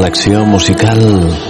selección musical.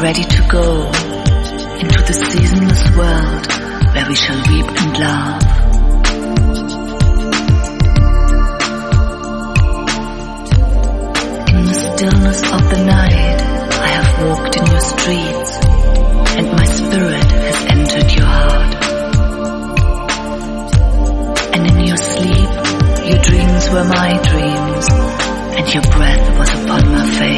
ready to go into the seasonless world where we shall weep and laugh. stillness of the night, I have walked in your streets, and my spirit has entered your heart. And in your sleep, your dreams were my dreams, and your breath was upon my face.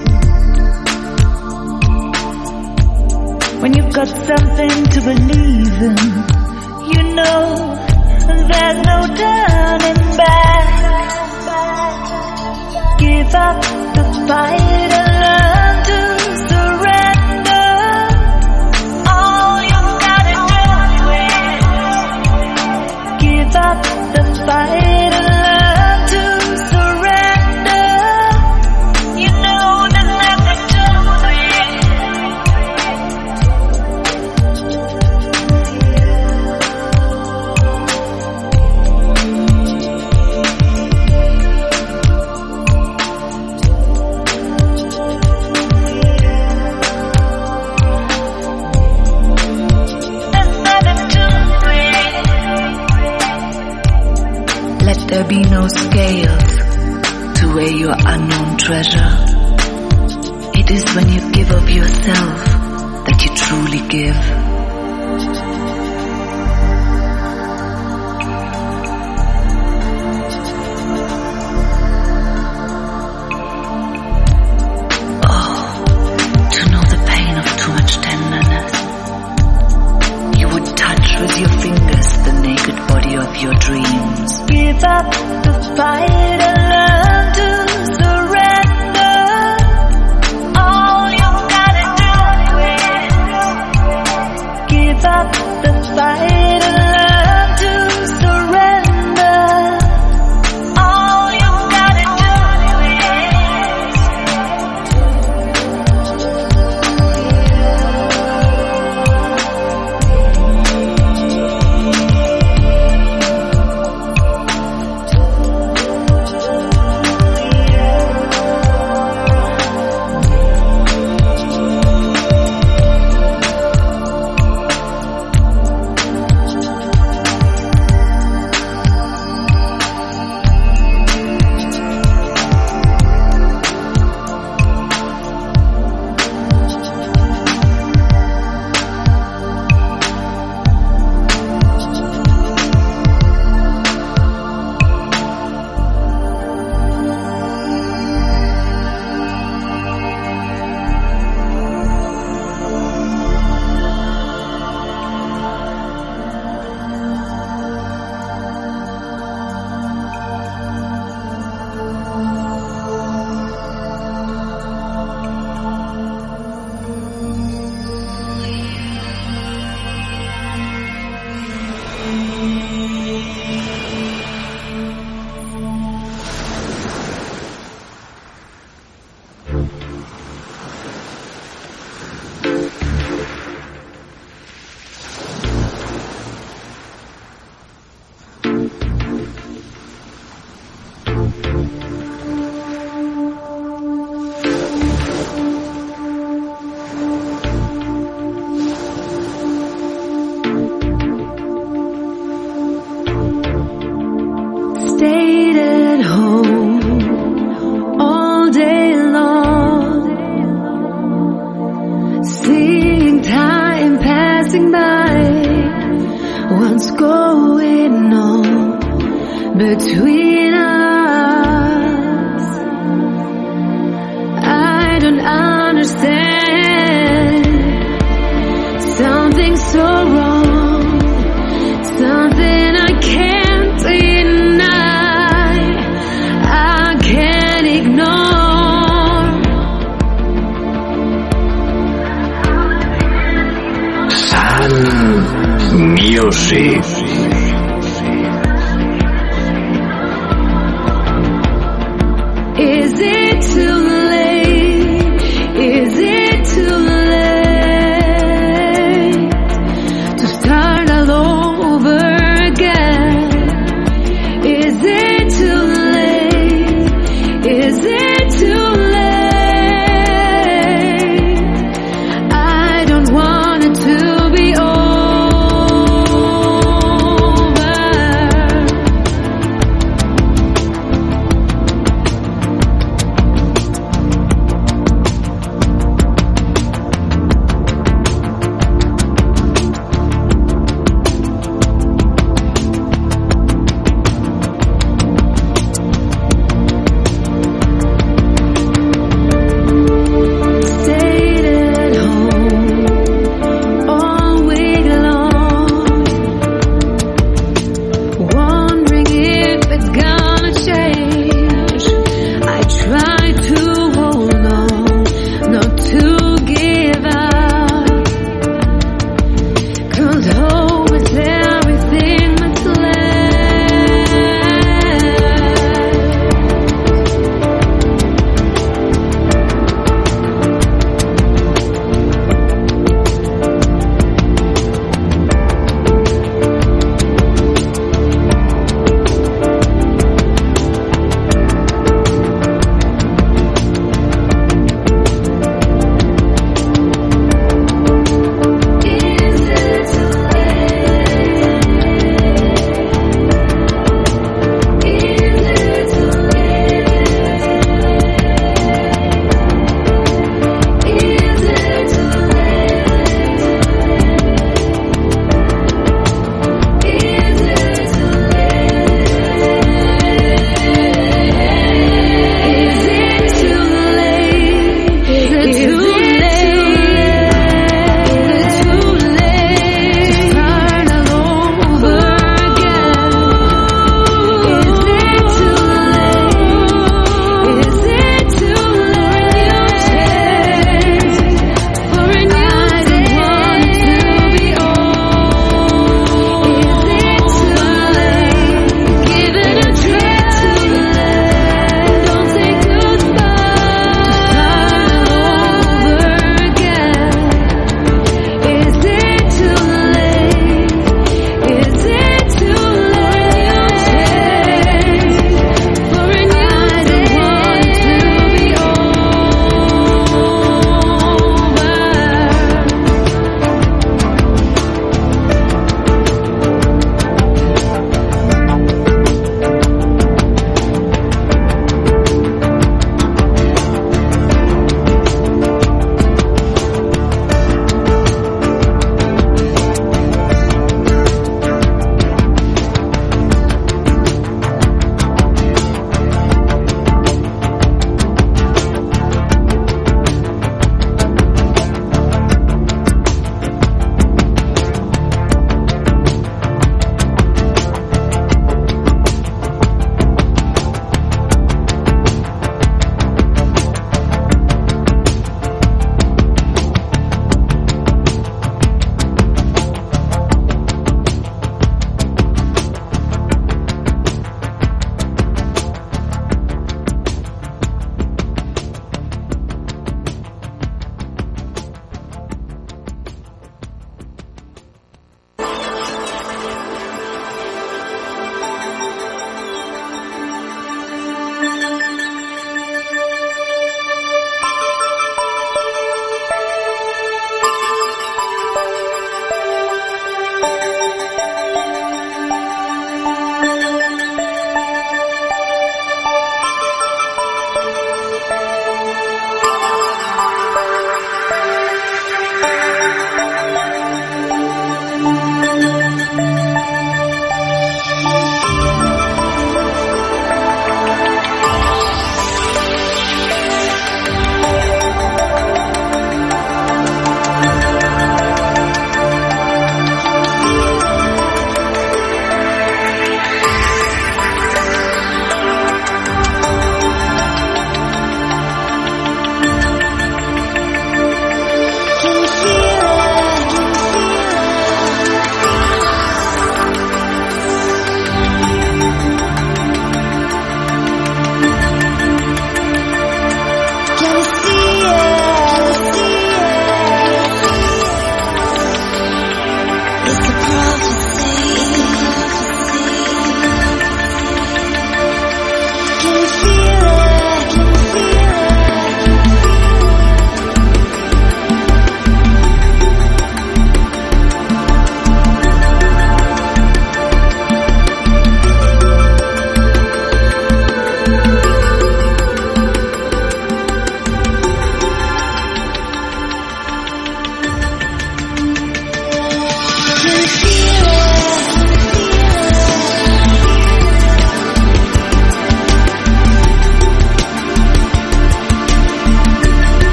When you've got something to believe in, you know there's no turning back. Give up the fight and learn to surrender. All you gotta do is give up the fight be no scales to weigh your unknown treasure. It is when you give of yourself that you truly give. Give up the fight to surrender. All you gotta do is give up the fight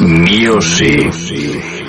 Music.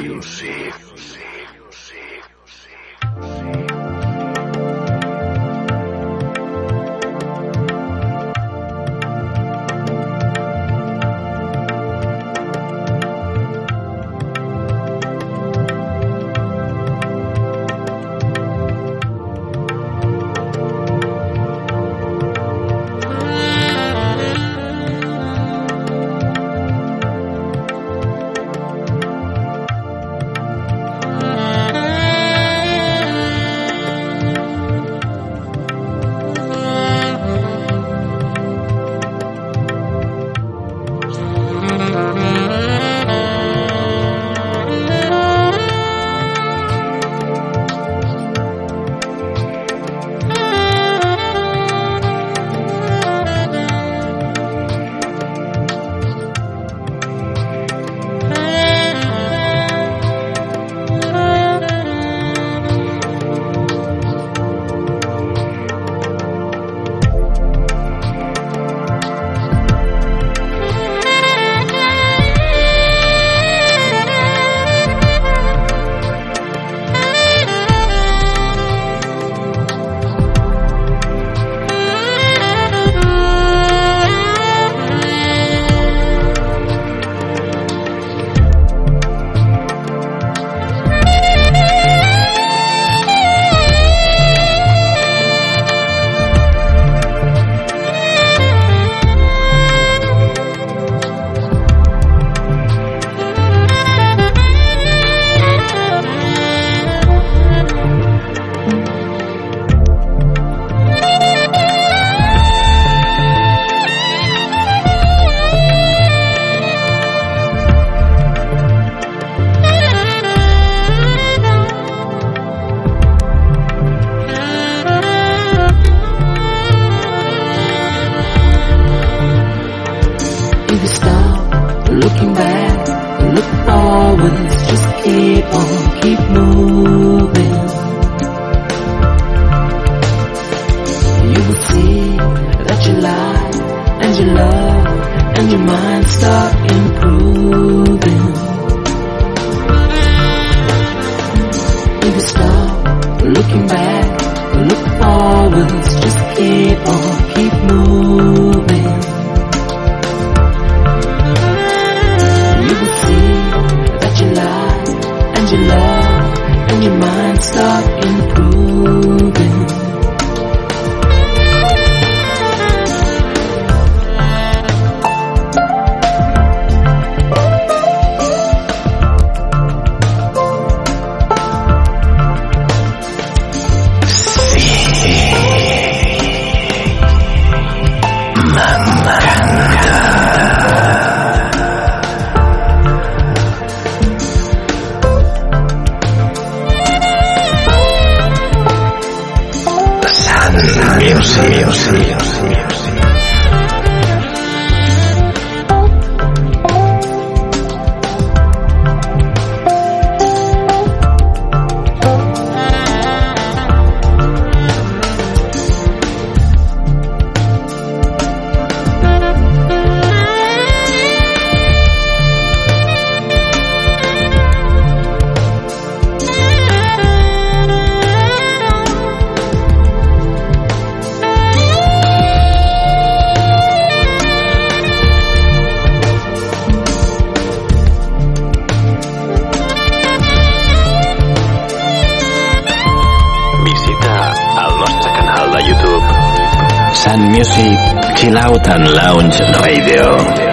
Southern Lounge Radio.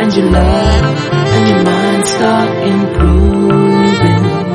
and your love and your mind start improving.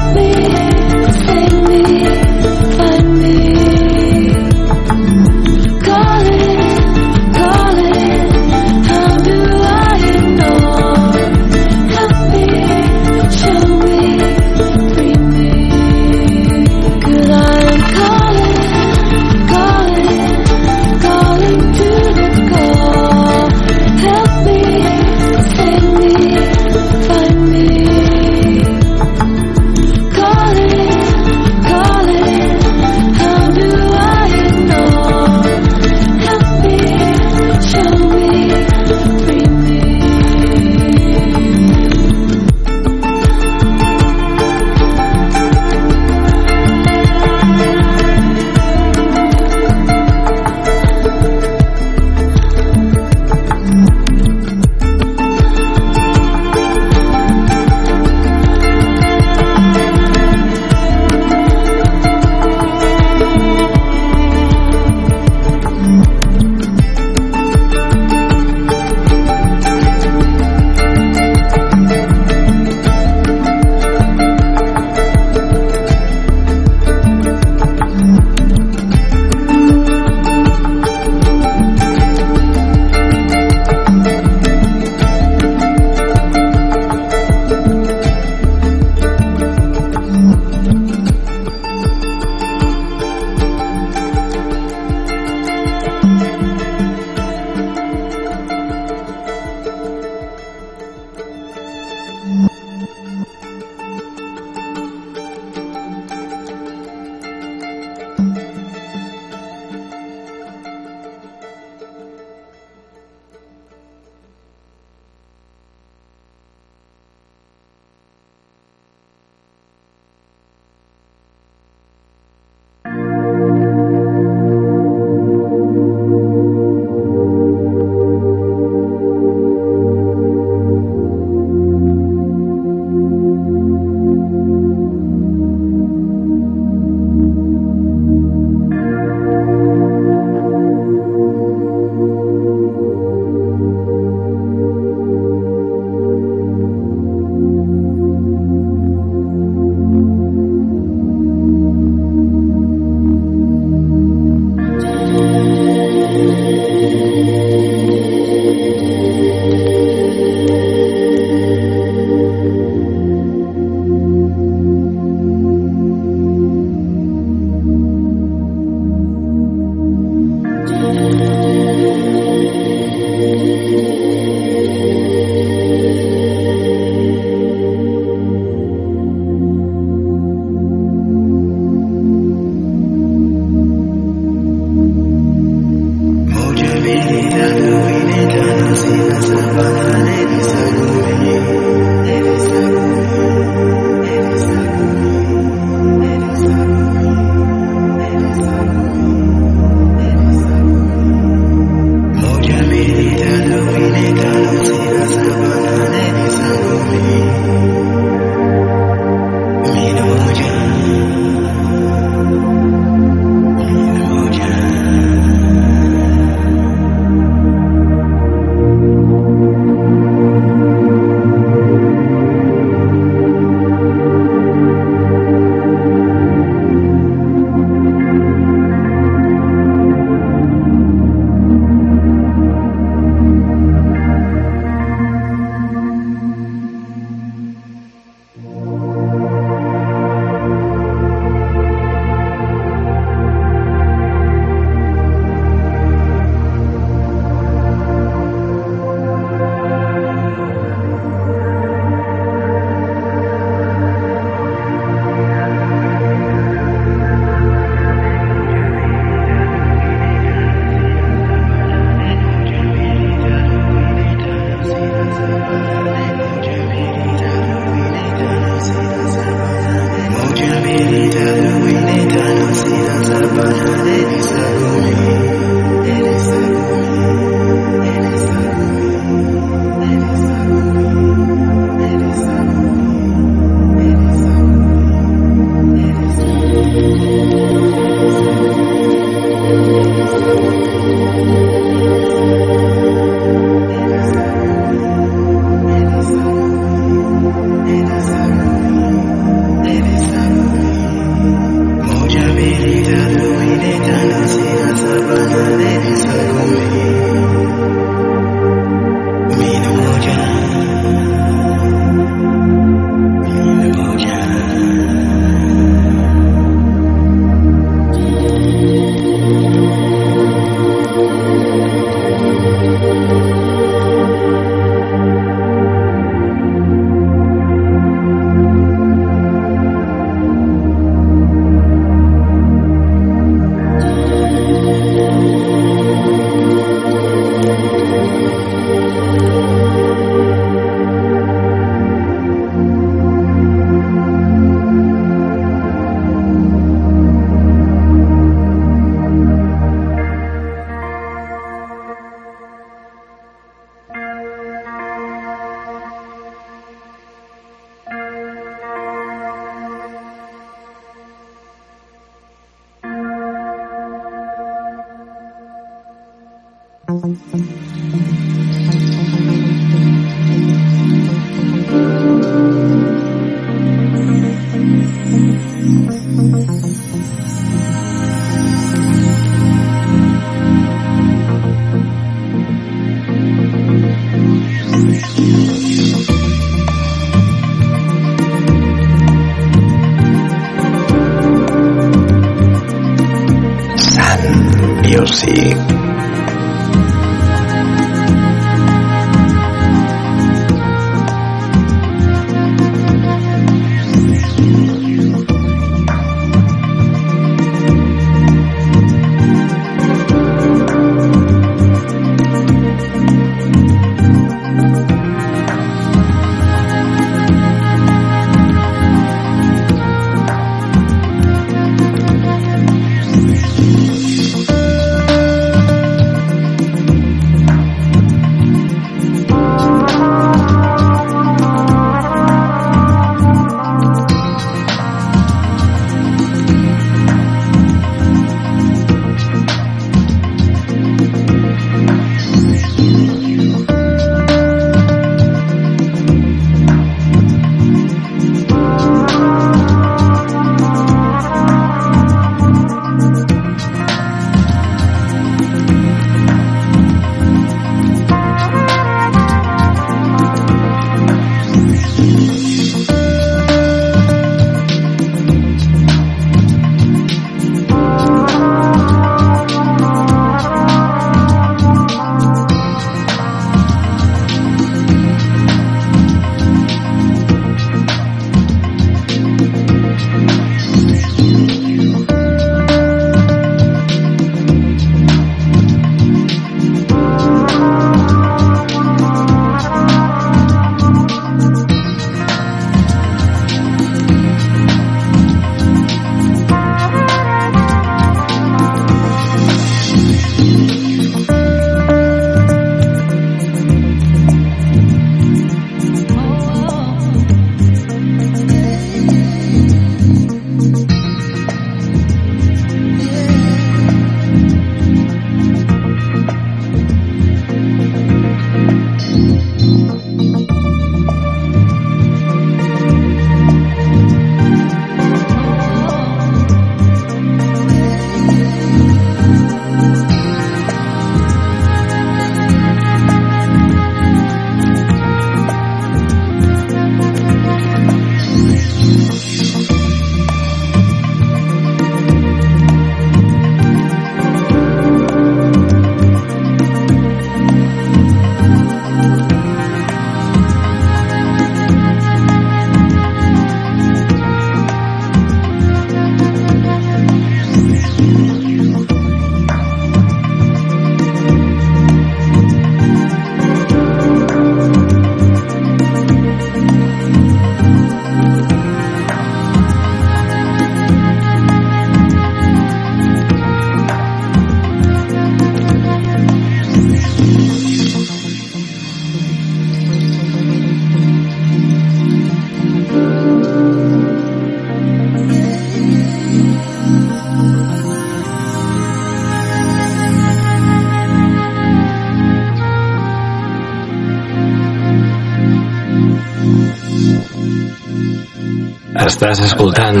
Estàs escoltant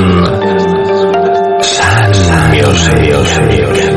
Sun Music.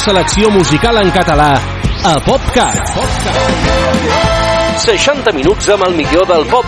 Selecció musical en català a PopCat. 60 minuts amb el millor del pop